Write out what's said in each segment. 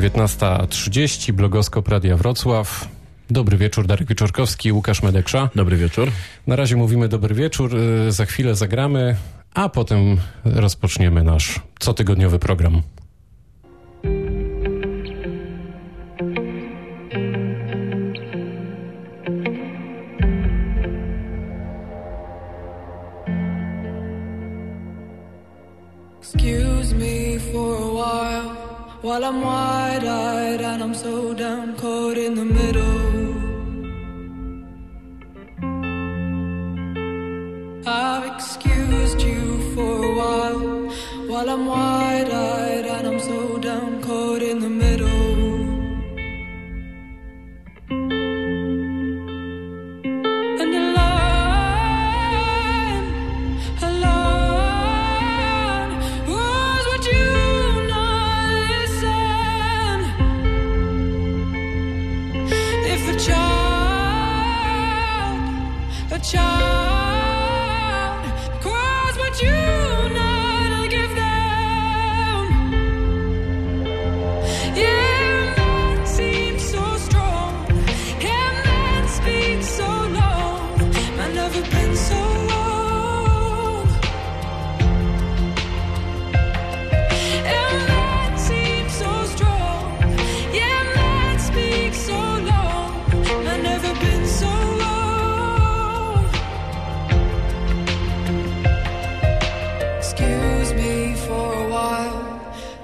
19.30, blogoskop Radia Wrocław. Dobry wieczór, Darek Wieczorkowski, Łukasz Medeksza. Dobry wieczór. Na razie mówimy dobry wieczór, y, za chwilę zagramy, a potem rozpoczniemy nasz cotygodniowy program. While I'm wide eyed and I'm so down caught in the middle. I've excused you for a while while I'm wide eyed and I'm so down caught in the middle.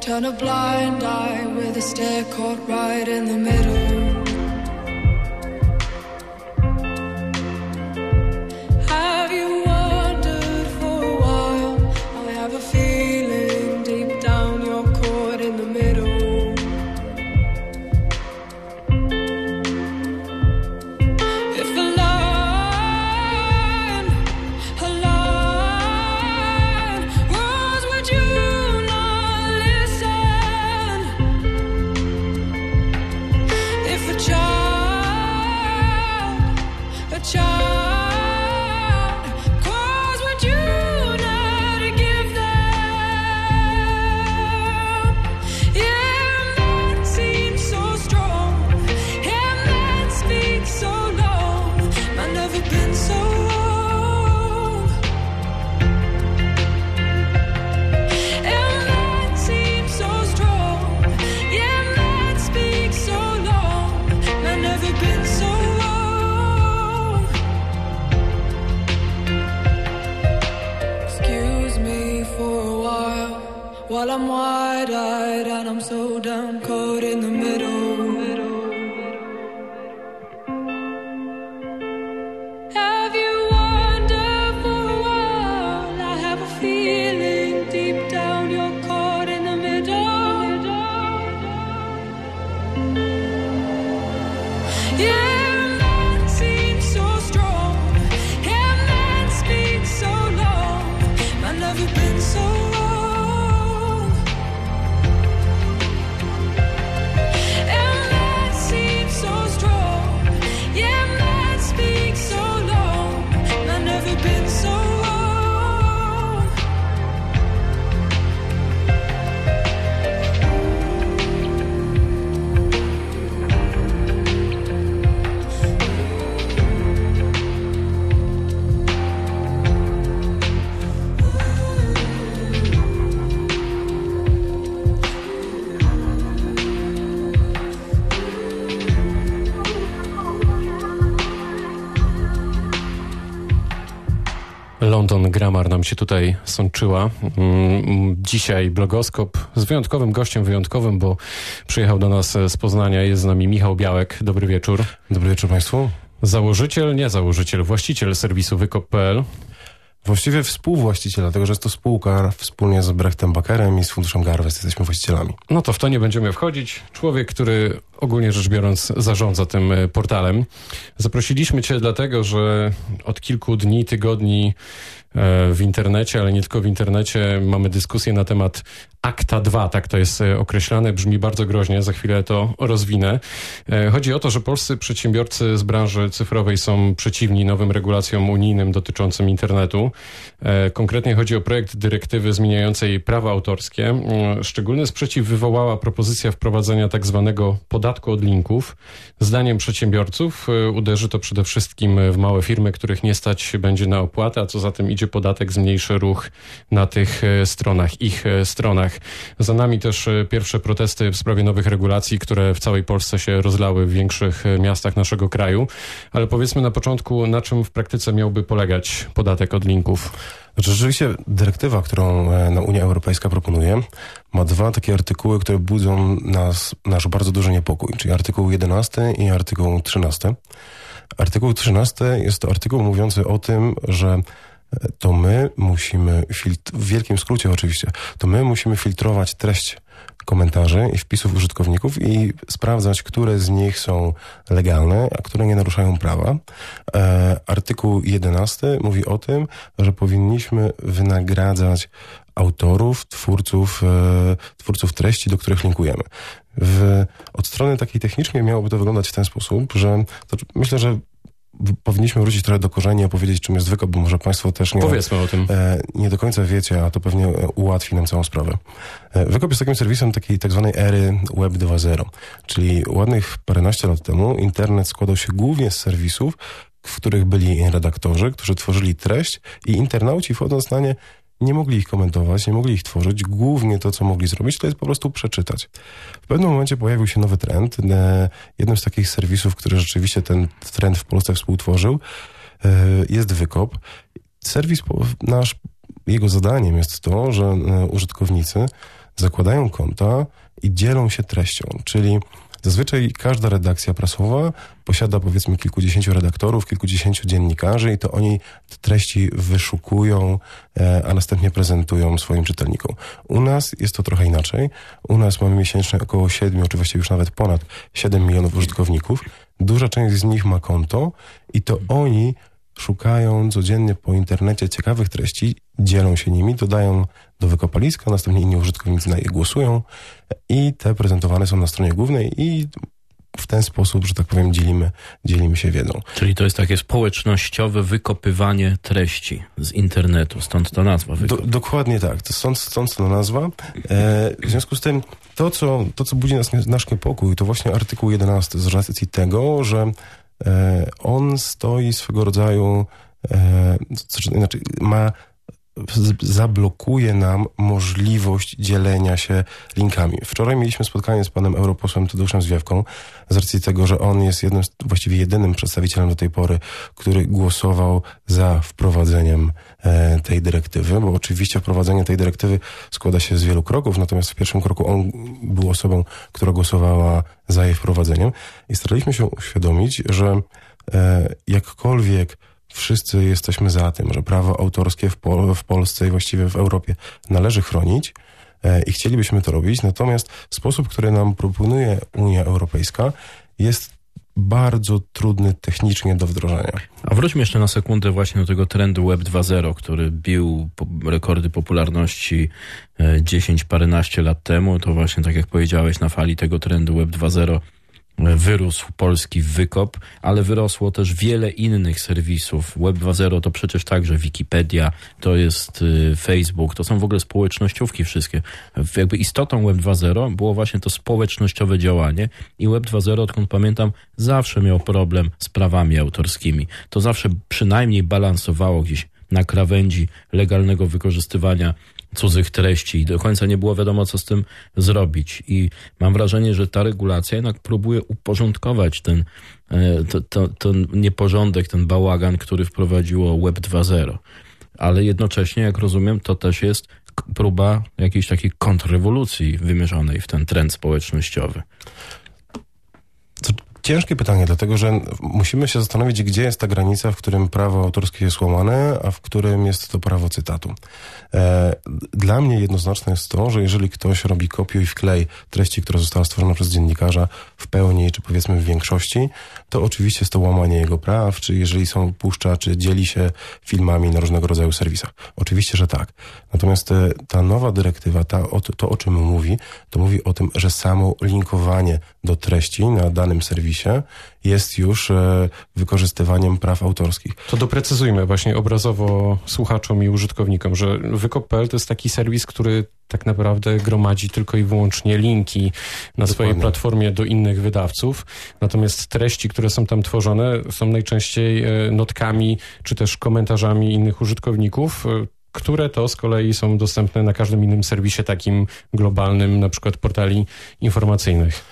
Turn a blind eye with a stare caught right in the middle. I'm wide eyed and I'm so down Nam się tutaj sączyła. Mm, Dzisiaj blogoskop z wyjątkowym gościem, wyjątkowym, bo przyjechał do nas z Poznania. Jest z nami Michał Białek. Dobry wieczór. Dobry wieczór Państwu. Założyciel, nie założyciel, właściciel serwisu wykop.pl. Właściwie współwłaściciel, dlatego że jest to spółka wspólnie z Brechtem Bakerem i z Funduszem Garwest jesteśmy właścicielami. No to w to nie będziemy wchodzić. Człowiek, który ogólnie rzecz biorąc zarządza tym e, portalem. Zaprosiliśmy Cię dlatego, że od kilku dni, tygodni w internecie, ale nie tylko w internecie. Mamy dyskusję na temat Akta 2, tak to jest e, określane, brzmi bardzo groźnie, za chwilę to rozwinę. E, Chodzi o to, że polscy przedsiębiorcy z branży cyfrowej są przeciwni nowym regulacjom unijnym dotyczącym internetu. E, Konkretnie chodzi o projekt dyrektywy zmieniającej prawa autorskie. Szczególny sprzeciw wywołała propozycja wprowadzenia tak zwanego podatku od linków. Zdaniem przedsiębiorców e, uderzy to przede wszystkim w małe firmy, których nie stać będzie na opłatę, a co za tym idzie podatek zmniejszy ruch na tych e, stronach, ich e, stronach. Za nami też e, pierwsze protesty w sprawie nowych regulacji, które w całej Polsce się rozlały w większych miastach naszego kraju. Ale powiedzmy na początku, na czym w praktyce miałby polegać podatek od linków? Znaczy, rzeczywiście dyrektywa, którą no, Unia Europejska proponuje, ma dwa takie artykuły, które budzą nas, nasz bardzo duży niepokój, czyli artykuł 11 i artykuł 13. Artykuł 13 jest to artykuł mówiący o tym, że to my musimy, w wielkim skrócie oczywiście, to my musimy filtrować treść komentarzy i wpisów użytkowników i sprawdzać, które z nich są legalne, a które nie naruszają prawa. E, artykuł 11 mówi o tym, że powinniśmy wynagradzać autorów, twórców, e, twórców treści, do których linkujemy. W, od strony takiej technicznej miałoby to wyglądać w ten sposób, że to, myślę, że powinniśmy wrócić trochę do korzeni i opowiedzieć, czym jest wykop, bo może Państwo też nie, Powiedzmy o tym. e, nie do końca wiecie, a to pewnie e, ułatwi nam całą sprawę. E, Wykop jest takim serwisem takiej tak zwanej ery Web 2.0, czyli ładnych paręnaście lat temu internet składał się głównie z serwisów, w których byli redaktorzy, którzy tworzyli treść i internauci wchodząc na nie nie mogli ich komentować, nie mogli ich tworzyć. Głównie to, co mogli zrobić, to jest po prostu przeczytać. W pewnym momencie pojawił się nowy trend. E, Jednym z takich serwisów, który rzeczywiście ten trend w Polsce współtworzył, e, jest Wykop. Serwis nasz, jego zadaniem jest to, że e, użytkownicy zakładają konta i dzielą się treścią, czyli Zazwyczaj każda redakcja prasowa posiada powiedzmy kilkudziesięciu redaktorów, kilkudziesięciu dziennikarzy i to oni te treści wyszukują, e, a następnie prezentują swoim czytelnikom. U nas jest to trochę inaczej. U nas mamy miesięcznie około 7, czy właściwie już nawet ponad 7 milionów użytkowników. Duża część z nich ma konto i to oni szukają codziennie po internecie ciekawych treści, dzielą się nimi, dodają do wykopaliska, następnie inni użytkownicy na je głosują i te prezentowane są na stronie głównej i w ten sposób, że tak powiem, dzielimy, dzielimy się wiedzą. Czyli to jest takie społecznościowe wykopywanie treści z internetu, stąd ta nazwa Do, dokładnie tak, to stąd, stąd ta nazwa. E, w związku z tym, to co, to, co budzi nas, nasz niepokój, to właśnie artykuł 11 z racji tego, że e, on stoi swego rodzaju, e, znaczy ma zablokuje nam możliwość dzielenia się linkami. Wczoraj mieliśmy spotkanie z panem europosłem Tadeuszem Zwiewką z racji tego, że on jest jednym, właściwie jedynym przedstawicielem do tej pory, który głosował za wprowadzeniem e, tej dyrektywy, bo oczywiście wprowadzenie tej dyrektywy składa się z wielu kroków, natomiast w pierwszym kroku on był osobą, która głosowała za jej wprowadzeniem i staraliśmy się uświadomić, że e, jakkolwiek wszyscy jesteśmy za tym, że prawo autorskie w, Pol w Polsce i właściwie w Europie należy chronić e, i chcielibyśmy to robić, natomiast sposób, który nam proponuje Unia Europejska jest bardzo trudny technicznie do wdrożenia. A wróćmy jeszcze na sekundę właśnie do tego trendu Web 2.0, który bił rekordy popularności e, 10 paręnaście lat temu. To właśnie, tak jak powiedziałeś, na fali tego trendu Web 2.0 e, wyrósł polski wykop, ale wyrosło też wiele innych serwisów. Web 2.0 to przecież także Wikipedia, to jest y, Facebook, to są w ogóle społecznościówki wszystkie. Jakby istotą Web 2.0 było właśnie to społecznościowe działanie i Web 2.0, odkąd pamiętam, zawsze miał problem z prawami autorskimi. To zawsze przynajmniej balansowało gdzieś na krawędzi legalnego wykorzystywania cudzych treści i do końca nie było wiadomo, co z tym zrobić. I mam wrażenie, że ta regulacja jednak próbuje uporządkować ten, e, to, to, ten nieporządek, ten bałagan, który wprowadziło Web 2.0. Ale jednocześnie, jak rozumiem, to też jest próba jakiejś takiej kontrrewolucji wymierzonej w ten trend społecznościowy. Ciężkie pytanie, dlatego że musimy się zastanowić, gdzie jest ta granica, w którym prawo autorskie jest łamane, a w którym jest to prawo cytatu. E, dla mnie jednoznaczne jest to, że jeżeli ktoś robi kopiuj i wklej treści, która została stworzona przez dziennikarza w pełni, czy powiedzmy w większości, to oczywiście jest to łamanie jego praw, czy jeżeli są puszcza, czy dzieli się filmami na różnego rodzaju serwisach. Oczywiście, że tak. Natomiast e, ta nowa dyrektywa, ta, to o czym mówi, to mówi o tym, że samo linkowanie do treści na danym serwisie jest już e, wykorzystywaniem praw autorskich. To doprecyzujmy właśnie obrazowo słuchaczom i użytkownikom, że wykop.pl to jest taki serwis, który tak naprawdę gromadzi tylko i wyłącznie linki na swojej Dokładnie. platformie do innych wydawców. Natomiast treści, które są tam tworzone, są najczęściej e, notkami czy też komentarzami innych użytkowników. e, Które to z kolei są dostępne na każdym innym serwisie takim globalnym, na przykład portali informacyjnych.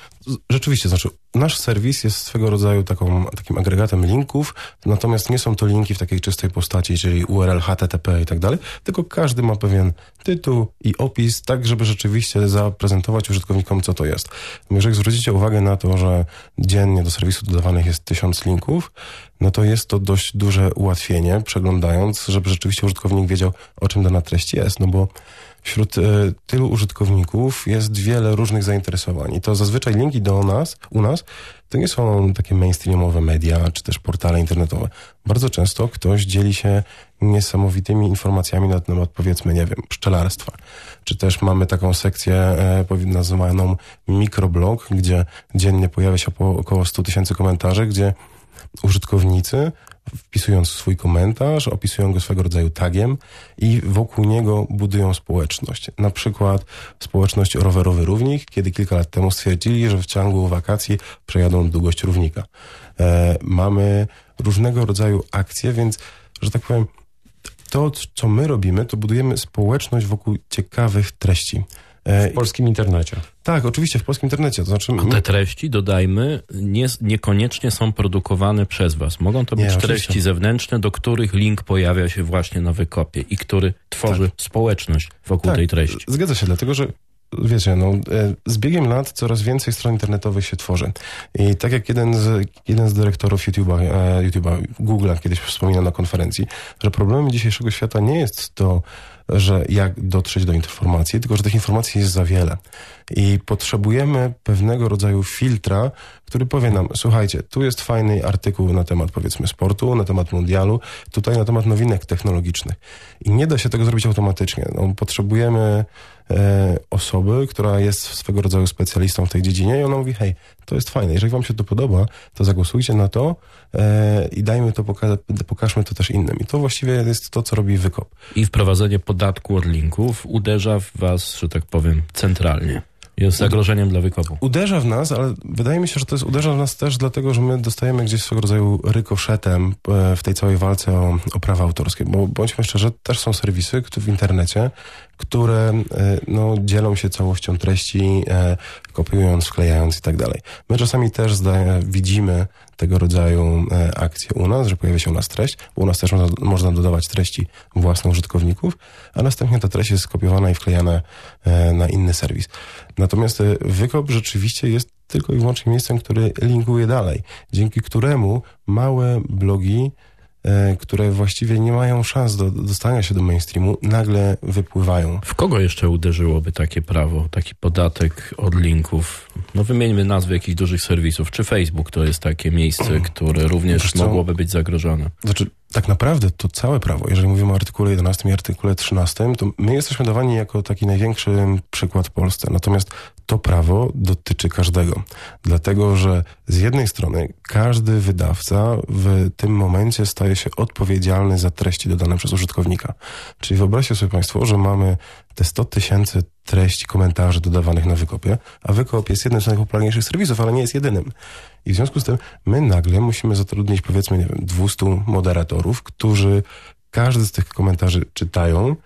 Rzeczywiście, znaczy nasz serwis jest swego rodzaju taką, takim agregatem linków, natomiast nie są to linki w takiej czystej postaci, czyli URL, HTTP i tak dalej, tylko każdy ma pewien tytuł i opis, tak żeby rzeczywiście zaprezentować użytkownikom, co to jest. Jeżeli zwrócicie uwagę na to, że dziennie do serwisu dodawanych jest tysiąc linków, no to jest to dość duże ułatwienie, przeglądając, żeby rzeczywiście użytkownik wiedział, o czym dana treść jest, no bo wśród e, tylu użytkowników jest wiele różnych zainteresowań i to zazwyczaj linki do nas, u nas, to nie są takie mainstreamowe media, czy też portale internetowe. Bardzo często ktoś dzieli się niesamowitymi informacjami na temat, powiedzmy, nie wiem, pszczelarstwa. Czy też mamy taką sekcję e, nazywaną mikroblog, gdzie dziennie pojawia się około 100 tysięcy komentarzy, gdzie użytkownicy wpisując swój komentarz, opisują go swego rodzaju tagiem i wokół niego budują społeczność. Na przykład społeczność rowerowy równik, kiedy kilka lat temu stwierdzili, że w ciągu wakacji przejadą długość równika. E, mamy różnego rodzaju akcje, więc, że tak powiem, to, co my robimy, to budujemy społeczność wokół ciekawych treści. E, W polskim internecie. tak, oczywiście w polskim internecie. To znaczy, A te treści, dodajmy, nie, niekoniecznie są produkowane przez was. Mogą to Nie, być oczywiście. treści zewnętrzne, do których link pojawia się właśnie na wykopie i który tworzy społeczność wokół tej treści. Tak, Zgadza się, dlatego że wiecie, no, e, z biegiem lat coraz więcej stron internetowych się tworzy. I tak jak jeden z, jeden z dyrektorów YouTube'a, e, YouTube'a, Google'a kiedyś wspominał na konferencji, że problemem dzisiejszego świata nie jest to, że jak dotrzeć do informacji, tylko że tych informacji jest za wiele. I potrzebujemy pewnego rodzaju filtra, który powie nam, słuchajcie, tu jest fajny artykuł na temat powiedzmy sportu, na temat mundialu, tutaj na temat nowinek technologicznych. I nie da się tego zrobić automatycznie. No, potrzebujemy osoby, która jest swego rodzaju specjalistą w tej dziedzinie i ona mówi, hej, to jest fajne, jeżeli wam się to podoba, to zagłosujcie na to e, i dajmy to, poka- pokażmy to też innym. I to właściwie jest to, co robi Wykop. I wprowadzenie podatku od linków uderza w was, że tak powiem, centralnie. Jest zagrożeniem dla wykopu. Uderza w nas, ale wydaje mi się, że to jest uderza w nas też dlatego, że my dostajemy gdzieś swego rodzaju rykoszetem e, w tej całej walce o, o prawa autorskie. Bo bądźmy szczerzy, też są serwisy które w internecie, które e, no, dzielą się całością treści, e, kopiując, wklejając i tak dalej. My czasami też zda, widzimy tego rodzaju e, akcje u nas, że pojawia się u nas treść, u nas też można, można dodawać treści własnych użytkowników, a następnie ta treść jest skopiowana i wklejana e, na inny serwis. Natomiast e, wykop rzeczywiście jest tylko i wyłącznie miejscem, który linkuje dalej, dzięki któremu małe blogi, e, które właściwie nie mają szans do do dostania się do mainstreamu, nagle wypływają. W kogo jeszcze uderzyłoby takie prawo, taki podatek od linków? No wymieńmy nazwy jakichś dużych serwisów. Czy Facebook to jest takie miejsce, które również mogłoby być zagrożone? Znaczy, tak naprawdę to całe prawo, jeżeli mówimy o artykule 11 i artykule 13, to my jesteśmy dawani jako taki największy przykład Polsce. Natomiast to prawo dotyczy każdego. Dlatego, że z jednej strony każdy wydawca w tym momencie staje się odpowiedzialny za treści dodane przez użytkownika. Czyli wyobraźcie sobie Państwo, że mamy te 100 tysięcy treści, komentarzy dodawanych na wykopie, a wykop jest jednym z najpopularniejszych serwisów, ale nie jest jedynym. I w związku z tym my nagle musimy zatrudnić powiedzmy, nie wiem, 200 moderatorów, którzy każdy z tych komentarzy czytają,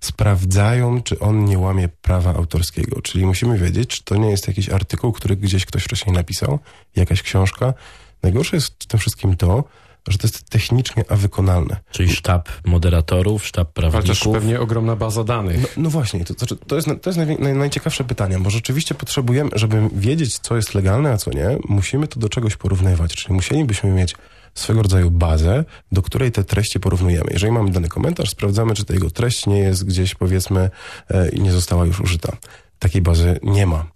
sprawdzają, czy on nie łamie prawa autorskiego. Czyli musimy wiedzieć, czy to nie jest jakiś artykuł, który gdzieś ktoś wcześniej napisał, jakaś książka. Najgorsze jest w tym wszystkim to, że to jest technicznie a wykonalne. Czyli sztab moderatorów, sztab Ale też prawników. pewnie ogromna baza danych. No, no właśnie, to, znaczy, to jest, to jest najwię- naj, najciekawsze pytanie, bo rzeczywiście potrzebujemy, żeby wiedzieć, co jest legalne, a co nie, musimy to do czegoś porównywać, czyli musielibyśmy mieć swego rodzaju bazę, do której te treści porównujemy. Jeżeli mamy dany komentarz, sprawdzamy, czy ta jego treść nie jest gdzieś, powiedzmy, e, i nie została już użyta. Takiej bazy nie ma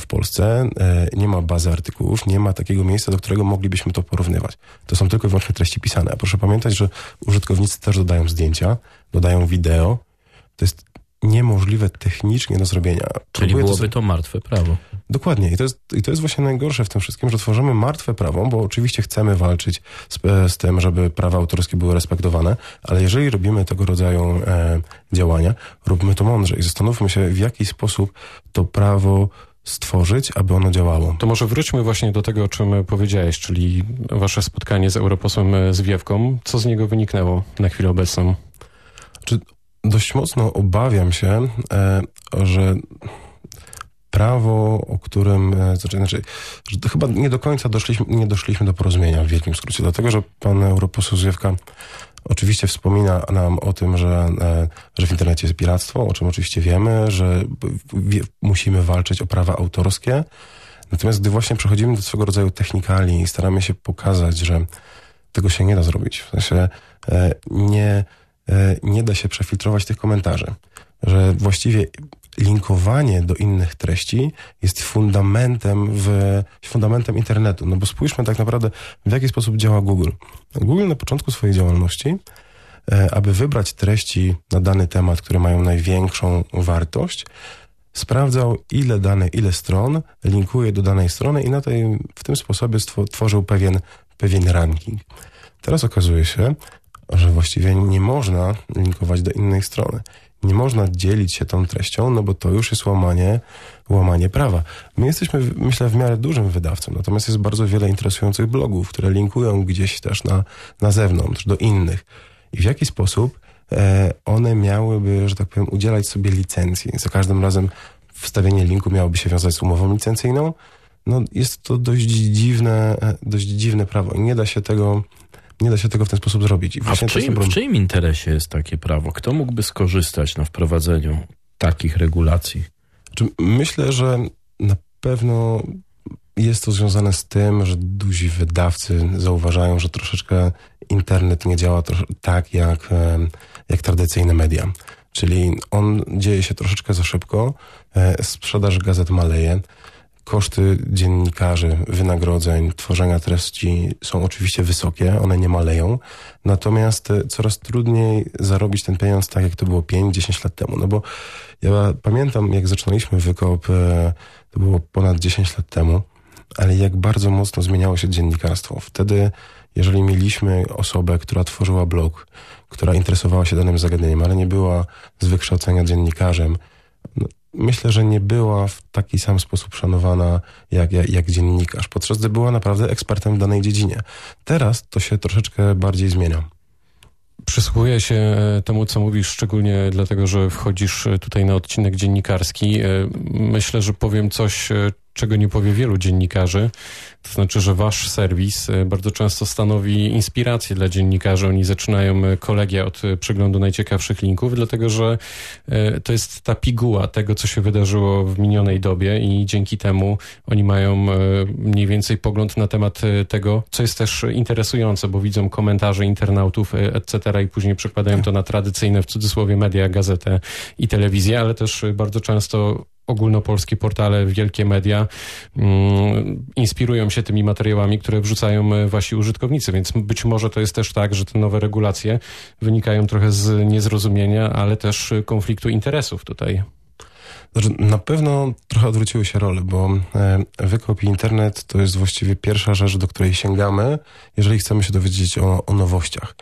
w Polsce, e, nie ma bazy artykułów, nie ma takiego miejsca, do którego moglibyśmy to porównywać. To są tylko i wyłącznie treści pisane. A proszę pamiętać, że użytkownicy też dodają zdjęcia, dodają wideo. To jest niemożliwe technicznie do zrobienia. Czyli Próbuję to byłoby to martwe prawo. Dokładnie. I to, jest, I to jest właśnie najgorsze w tym wszystkim, że tworzymy martwe prawo, bo oczywiście chcemy walczyć z, z tym, żeby prawa autorskie były respektowane, ale jeżeli robimy tego rodzaju e, działania, róbmy to mądrze i zastanówmy się, w jaki sposób to prawo stworzyć, aby ono działało. To może wróćmy właśnie do tego, o czym powiedziałeś, czyli wasze spotkanie z europosłem e, Zwiewką. Co z niego wyniknęło na chwilę obecną? Czy dość mocno obawiam się, e, że prawo, o którym, e, znaczy, znaczy, że chyba nie do końca doszliśmy, nie doszliśmy do porozumienia w wielkim skrócie, dlatego że pan europoseł Zwiewka oczywiście wspomina nam o tym, że, e, że w internecie jest piractwo, o czym oczywiście wiemy, że musimy walczyć o prawa autorskie, natomiast gdy właśnie przechodzimy do swego rodzaju technikali i staramy się pokazać, że tego się nie da zrobić, w sensie e, nie, e, nie da się przefiltrować tych komentarzy, że właściwie linkowanie do innych treści jest fundamentem w, fundamentem internetu. No bo spójrzmy tak naprawdę, w jaki sposób działa Google. Google na początku swojej działalności, e, aby wybrać treści na dany temat, które mają największą wartość, sprawdzał ile dane, ile stron linkuje do danej strony i na tej, w tym sposobie tworzył pewien, pewien ranking. Teraz okazuje się, że właściwie nie można linkować do innej strony. Nie można dzielić się tą treścią, no bo to już jest łamanie, łamanie prawa. My jesteśmy, myślę, w miarę dużym wydawcą, natomiast jest bardzo wiele interesujących blogów, które linkują gdzieś też na, na zewnątrz, do innych. I w jaki sposób e, one miałyby, że tak powiem, udzielać sobie licencji. Za każdym razem wstawienie linku miałoby się wiązać z umową licencyjną. No, jest to dość dziwne, e, dość dziwne prawo i nie da się tego nie da się tego w ten sposób zrobić. A w czyim, w czyim interesie jest takie prawo? Kto mógłby skorzystać na wprowadzeniu takich regulacji? Myślę, że na pewno jest to związane z tym, że duzi wydawcy zauważają, że troszeczkę internet nie działa tak jak, jak tradycyjne media. Czyli on dzieje się troszeczkę za szybko, e, sprzedaż gazet maleje, koszty dziennikarzy, wynagrodzeń, tworzenia treści są oczywiście wysokie, one nie maleją, natomiast e, coraz trudniej zarobić ten pieniądz tak, jak to było 5-10 lat temu. No bo ja pamiętam, jak zaczynaliśmy wykop, e, to było ponad 10 lat temu, ale jak bardzo mocno zmieniało się dziennikarstwo. Wtedy, jeżeli mieliśmy osobę, która tworzyła blog, która interesowała się danym zagadnieniem, ale nie była z wykształcenia dziennikarzem, no, myślę, że nie była w taki sam sposób szanowana jak, jak, jak dziennikarz, podczas gdy była naprawdę ekspertem w danej dziedzinie. Teraz to się troszeczkę bardziej zmienia. Przysłuchuję się e, temu, co mówisz, szczególnie dlatego, że wchodzisz e, tutaj na odcinek dziennikarski. E, Myślę, że powiem coś, czego nie powie wielu dziennikarzy. To znaczy, że wasz serwis e, bardzo często stanowi inspirację dla dziennikarzy. Oni zaczynają e, kolegia od e, przeglądu najciekawszych linków, dlatego że to jest ta piguła tego, co się wydarzyło w minionej dobie i dzięki temu oni mają mniej więcej pogląd na temat tego, co jest też interesujące, bo widzą komentarze internautów, etc. i później przekładają to na tradycyjne, w cudzysłowie, media, gazetę i telewizję, ale też bardzo często ogólnopolskie portale, wielkie media mm, inspirują się tymi materiałami, które wrzucają e, wasi użytkownicy, więc być może to jest też tak, że te nowe regulacje wynikają trochę z niezrozumienia, ale też e, konfliktu interesów tutaj. Znaczy, na pewno trochę odwróciły się role, bo e, wykop i internet to jest właściwie pierwsza rzecz, do której sięgamy, jeżeli chcemy się dowiedzieć o, o nowościach.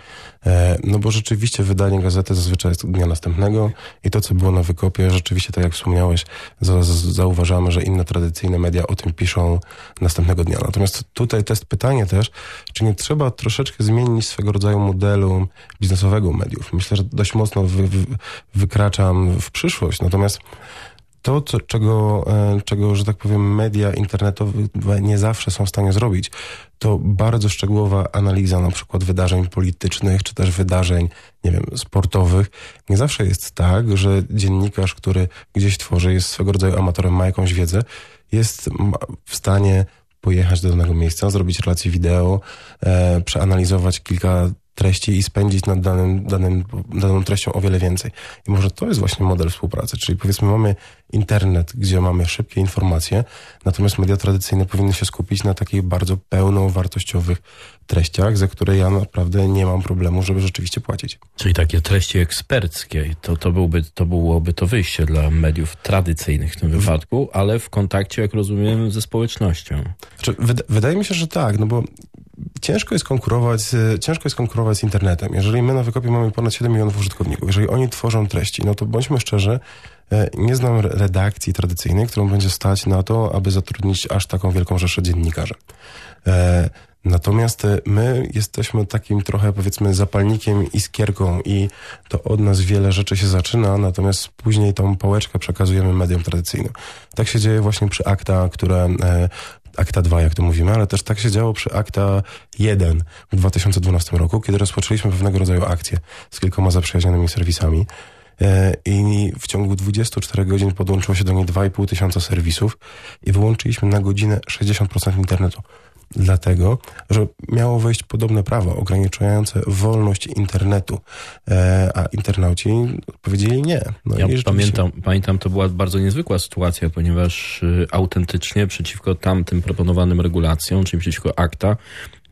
E, no bo rzeczywiście wydanie gazety zazwyczaj jest dnia następnego i to, co było na wykopie, rzeczywiście, tak jak wspomniałeś, za, za, zauważamy, że inne tradycyjne media o tym piszą następnego dnia. Natomiast tutaj jest pytanie też, czy nie trzeba troszeczkę zmienić swego rodzaju modelu biznesowego mediów. Myślę, że dość mocno wy, wy, wykraczam w przyszłość, natomiast to, co, czego, e, czego, że tak powiem, media internetowe nie zawsze są w stanie zrobić, to bardzo szczegółowa analiza na przykład wydarzeń politycznych, czy też wydarzeń, nie wiem, sportowych. Nie zawsze jest tak, że dziennikarz, który gdzieś tworzy, jest swego rodzaju amatorem, ma jakąś wiedzę, jest w stanie pojechać do danego miejsca, zrobić relację wideo, e, przeanalizować kilka treści i spędzić nad danym, danym, daną treścią o wiele więcej. I może to jest właśnie model współpracy, czyli powiedzmy mamy internet, gdzie mamy szybkie informacje, natomiast media tradycyjne powinny się skupić na takich bardzo pełnowartościowych treściach, za które ja naprawdę nie mam problemu, żeby rzeczywiście płacić. Czyli takie treści eksperckie. To, to, byłby, to byłoby to wyjście dla mediów tradycyjnych w tym wypadku, ale w kontakcie, jak rozumiem, ze społecznością. Znaczy, wyda- wydaje mi się, że tak, no bo ciężko jest konkurować, ciężko jest konkurować z internetem. Jeżeli my na Wykopie mamy ponad 7 milionów użytkowników, jeżeli oni tworzą treści, no to bądźmy szczerzy, e, nie znam re- redakcji tradycyjnej, którą będzie stać na to, aby zatrudnić aż taką wielką rzeszę dziennikarzy. E, Natomiast e, my jesteśmy takim trochę powiedzmy zapalnikiem, iskierką i to od nas wiele rzeczy się zaczyna, natomiast później tą pałeczkę przekazujemy mediom tradycyjnym. Tak się dzieje właśnie przy akta, które Akta 2, jak to mówimy, ale też tak się działo przy Akta 1 w 2012 roku, kiedy rozpoczęliśmy pewnego rodzaju akcję z kilkoma zaprzyjaźnionymi serwisami. E, I w ciągu 24 godzin podłączyło się do niej 2,5 tysiąca serwisów i wyłączyliśmy na godzinę 60% internetu. Dlatego, że miało wejść podobne prawo ograniczające wolność internetu, e, a internauci powiedzieli nie. No Ja rzeczywiście- pamiętam, pamiętam, to była bardzo niezwykła sytuacja, ponieważ y, autentycznie przeciwko tamtym proponowanym regulacjom, czyli przeciwko akta,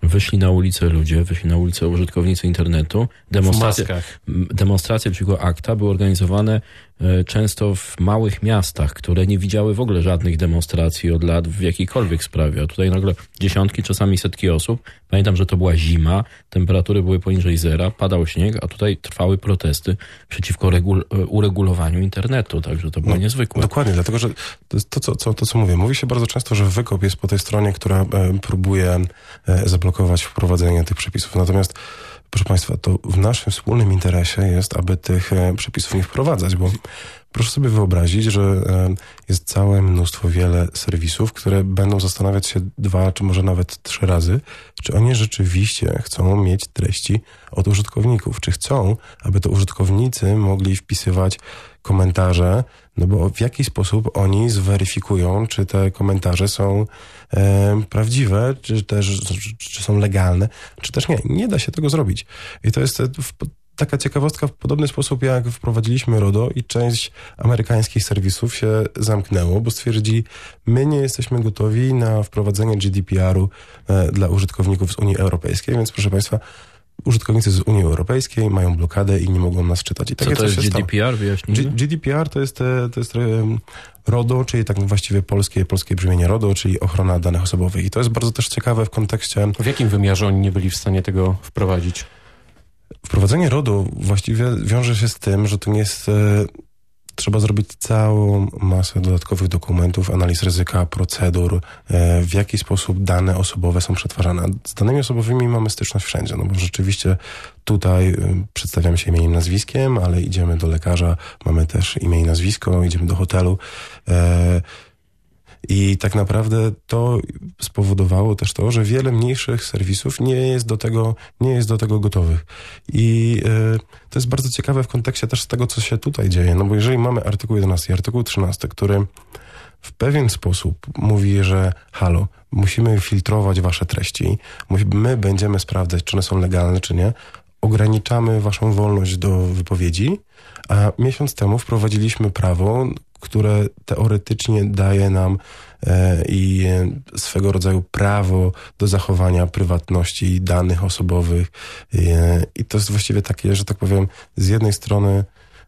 wyszli na ulicę ludzie, wyszli na ulicę użytkownicy internetu. W Demonstracje, demonstracje przeciwko akta były organizowane często w małych miastach, które nie widziały w ogóle żadnych demonstracji od lat w jakiejkolwiek sprawie. A tutaj nagle dziesiątki, czasami setki osób. Pamiętam, że to była zima, temperatury były poniżej zera, padał śnieg, a tutaj trwały protesty przeciwko e, uregulowaniu internetu, także to było No, niezwykłe. Dokładnie, dlatego że to to co, co, to, co mówię. Mówi się bardzo często, że wykop jest po tej stronie, która e, próbuje e, zablokować wprowadzenie tych przepisów. Natomiast, proszę Państwa, to w naszym wspólnym interesie jest, aby tych e, przepisów nie wprowadzać, bo proszę sobie wyobrazić, że jest całe mnóstwo, wiele serwisów, które będą zastanawiać się dwa, czy może nawet trzy razy, czy oni rzeczywiście chcą mieć treści od użytkowników, czy chcą, aby to użytkownicy mogli wpisywać komentarze, no bo w jaki sposób oni zweryfikują, czy te komentarze są e, prawdziwe, czy też czy są legalne, czy też nie. Nie da się tego zrobić. I to jest e, taka ciekawostka w podobny sposób, jak wprowadziliśmy RODO i część amerykańskich serwisów się zamknęło, bo stwierdzi, my nie jesteśmy gotowi na wprowadzenie GDPR-u e, dla użytkowników z Unii Europejskiej, więc proszę Państwa, użytkownicy z Unii Europejskiej mają blokadę i nie mogą nas czytać. I Co takie to coś jest. GDPR, wyjaśnijmy? GDPR to jest, e, to jest em, RODO, czyli tak właściwie polskie, polskie brzmienie RODO, czyli ochrona danych osobowych. I to jest bardzo też ciekawe w kontekście W jakim wymiarze oni nie byli w stanie tego wprowadzić? Wprowadzenie RODO właściwie wiąże się z tym, że to nie jest. E, trzeba zrobić całą masę dodatkowych dokumentów, analiz ryzyka, procedur, e, w jaki sposób dane osobowe są przetwarzane. Z danymi osobowymi mamy styczność wszędzie, no bo rzeczywiście tutaj e, przedstawiamy się imieniem, nazwiskiem, ale idziemy do lekarza, mamy też imię i nazwisko, idziemy do hotelu. E, i tak naprawdę to spowodowało też to, że wiele mniejszych serwisów nie jest do tego, nie jest do tego gotowych. I e, to jest bardzo ciekawe w kontekście też tego, co się tutaj dzieje. No bo jeżeli mamy artykuł 11 i artykuł 13, który w pewien sposób mówi, że halo, musimy filtrować wasze treści, my będziemy sprawdzać, czy one są legalne, czy nie, ograniczamy waszą wolność do wypowiedzi, a miesiąc temu wprowadziliśmy prawo, które teoretycznie daje nam e, i swego rodzaju prawo do zachowania prywatności danych osobowych. E, I to jest właściwie takie, że tak powiem, z jednej strony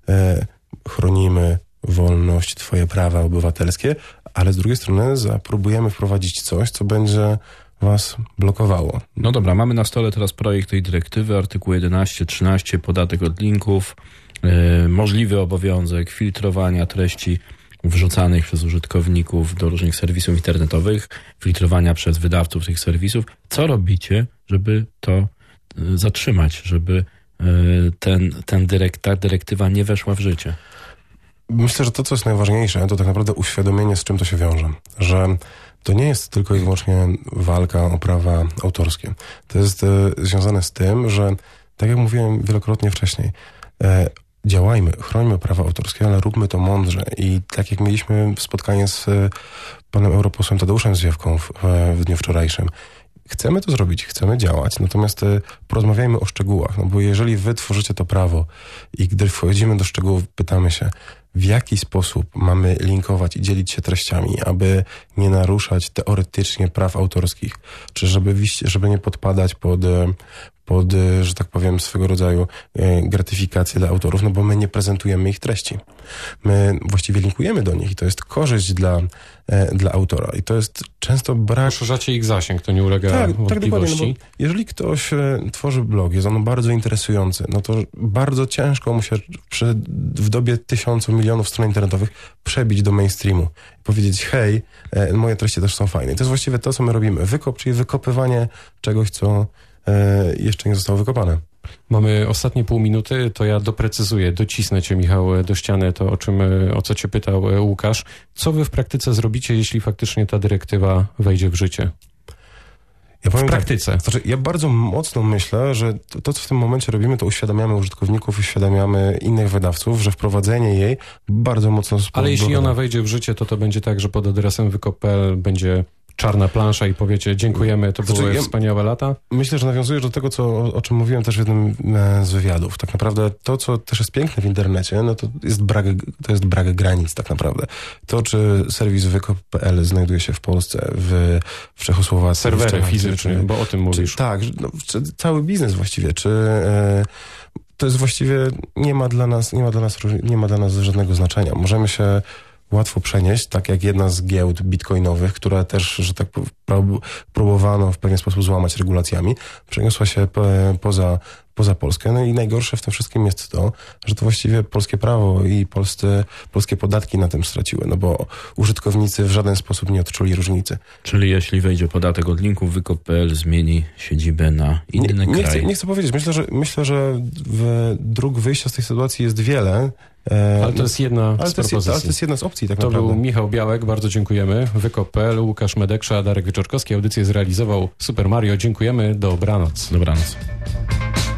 e, chronimy wolność, twoje prawa obywatelskie, ale z drugiej strony zapróbujemy wprowadzić coś, co będzie was blokowało. No dobra, mamy na stole teraz projekt tej dyrektywy, artykuł 11, 13, podatek od linków, możliwy obowiązek filtrowania treści wrzucanych przez użytkowników do różnych serwisów internetowych, filtrowania przez wydawców tych serwisów. Co robicie, żeby to yy, zatrzymać, żeby yy, ten, ten dyrek, ta dyrektywa nie weszła w życie? Myślę, że to, co jest najważniejsze, to tak naprawdę uświadomienie, z czym to się wiąże. Że to nie jest tylko i wyłącznie walka o prawa autorskie. To jest e, związane z tym, że, tak jak mówiłem wielokrotnie wcześniej, e, działajmy, chrońmy prawa autorskie, ale róbmy to mądrze. I tak jak mieliśmy spotkanie z e, panem europosłem Tadeuszem Zwiewką w, w dniu wczorajszym, chcemy to zrobić, chcemy działać, natomiast e, porozmawiajmy o szczegółach, no bo jeżeli wy tworzycie to prawo i gdy wchodzimy do szczegółów, pytamy się, w jaki sposób mamy linkować i dzielić się treściami, aby nie naruszać teoretycznie praw autorskich, czy żeby, żeby nie podpadać pod, e, pod, e, że tak powiem, swego rodzaju e, gratyfikację dla autorów, no bo my nie prezentujemy ich treści. My właściwie linkujemy do nich i to jest korzyść dla, e, dla autora i to jest często brak Poszerzacie ich zasięg, to nie ulega tak, tak dokładnie. No wątpliwości. jeżeli ktoś tworzy blog, jest on bardzo interesujący, no to bardzo ciężko mu się przy, w dobie tysiącu milionów stron internetowych przebić do mainstreamu. Powiedzieć, hej, moje treści też są fajne. I to jest właściwie to, co my robimy. Wykop, czyli wykopywanie czegoś, co jeszcze nie zostało wykopane. Mamy ostatnie pół minuty, to ja doprecyzuję, docisnę cię Michał do ściany, to o czym, e, o co cię pytał e, Łukasz. Co wy w praktyce zrobicie, jeśli faktycznie ta dyrektywa wejdzie w życie? Ja W tak, praktyce. Znaczy, ja bardzo mocno myślę, że to, co w tym momencie robimy, to uświadamiamy użytkowników, uświadamiamy innych wydawców, że wprowadzenie jej bardzo mocno Ale jeśli ona wejdzie w życie, to to będzie tak, że pod adresem wykop.pl będzie czarna plansza i powiecie dziękujemy, to Znaczy, były ja- wspaniałe lata. Myślę, że nawiązujesz do tego, co, o, o czym mówiłem też w jednym e, z wywiadów. Tak naprawdę to, co też jest piękne w internecie, no to jest brak, to jest brak granic tak naprawdę. To, czy serwis wykop.pl znajduje się w Polsce, w, w Czechosłowacji, Serwery fizyczne, czy, bo o tym czy, mówisz. tak, że- no, czy cały biznes właściwie, czy... E, to jest właściwie, nie ma dla nas, nie ma dla nas, nie ma dla nas żadnego znaczenia. Możemy się łatwo przenieść, tak jak jedna z giełd bitcoinowych, która też, że tak próbowano w pewien sposób złamać regulacjami, przeniosła się po- poza, poza Polskę. No i najgorsze w tym wszystkim jest to, że to właściwie polskie prawo i polscy, polskie podatki na tym straciły, no bo użytkownicy w żaden sposób nie odczuli różnicy. Czyli jeśli wejdzie podatek od linków, wykop.pl zmieni siedzibę na inny nie, nie, kraj. chcę, nie chcę powiedzieć, myślę, że, myślę, że dróg wyjścia z tej sytuacji jest wiele. E, Ale to jest jedna ale z to jest, propozycji. ale to jest jedna z opcji tak To naprawdę. był Michał Białek, bardzo dziękujemy. Wykop.pl, Łukasz Medeksza, Darek Wyczorkowski. Audycję zrealizował Super Mario. Dziękujemy, dobranoc. Dobranoc.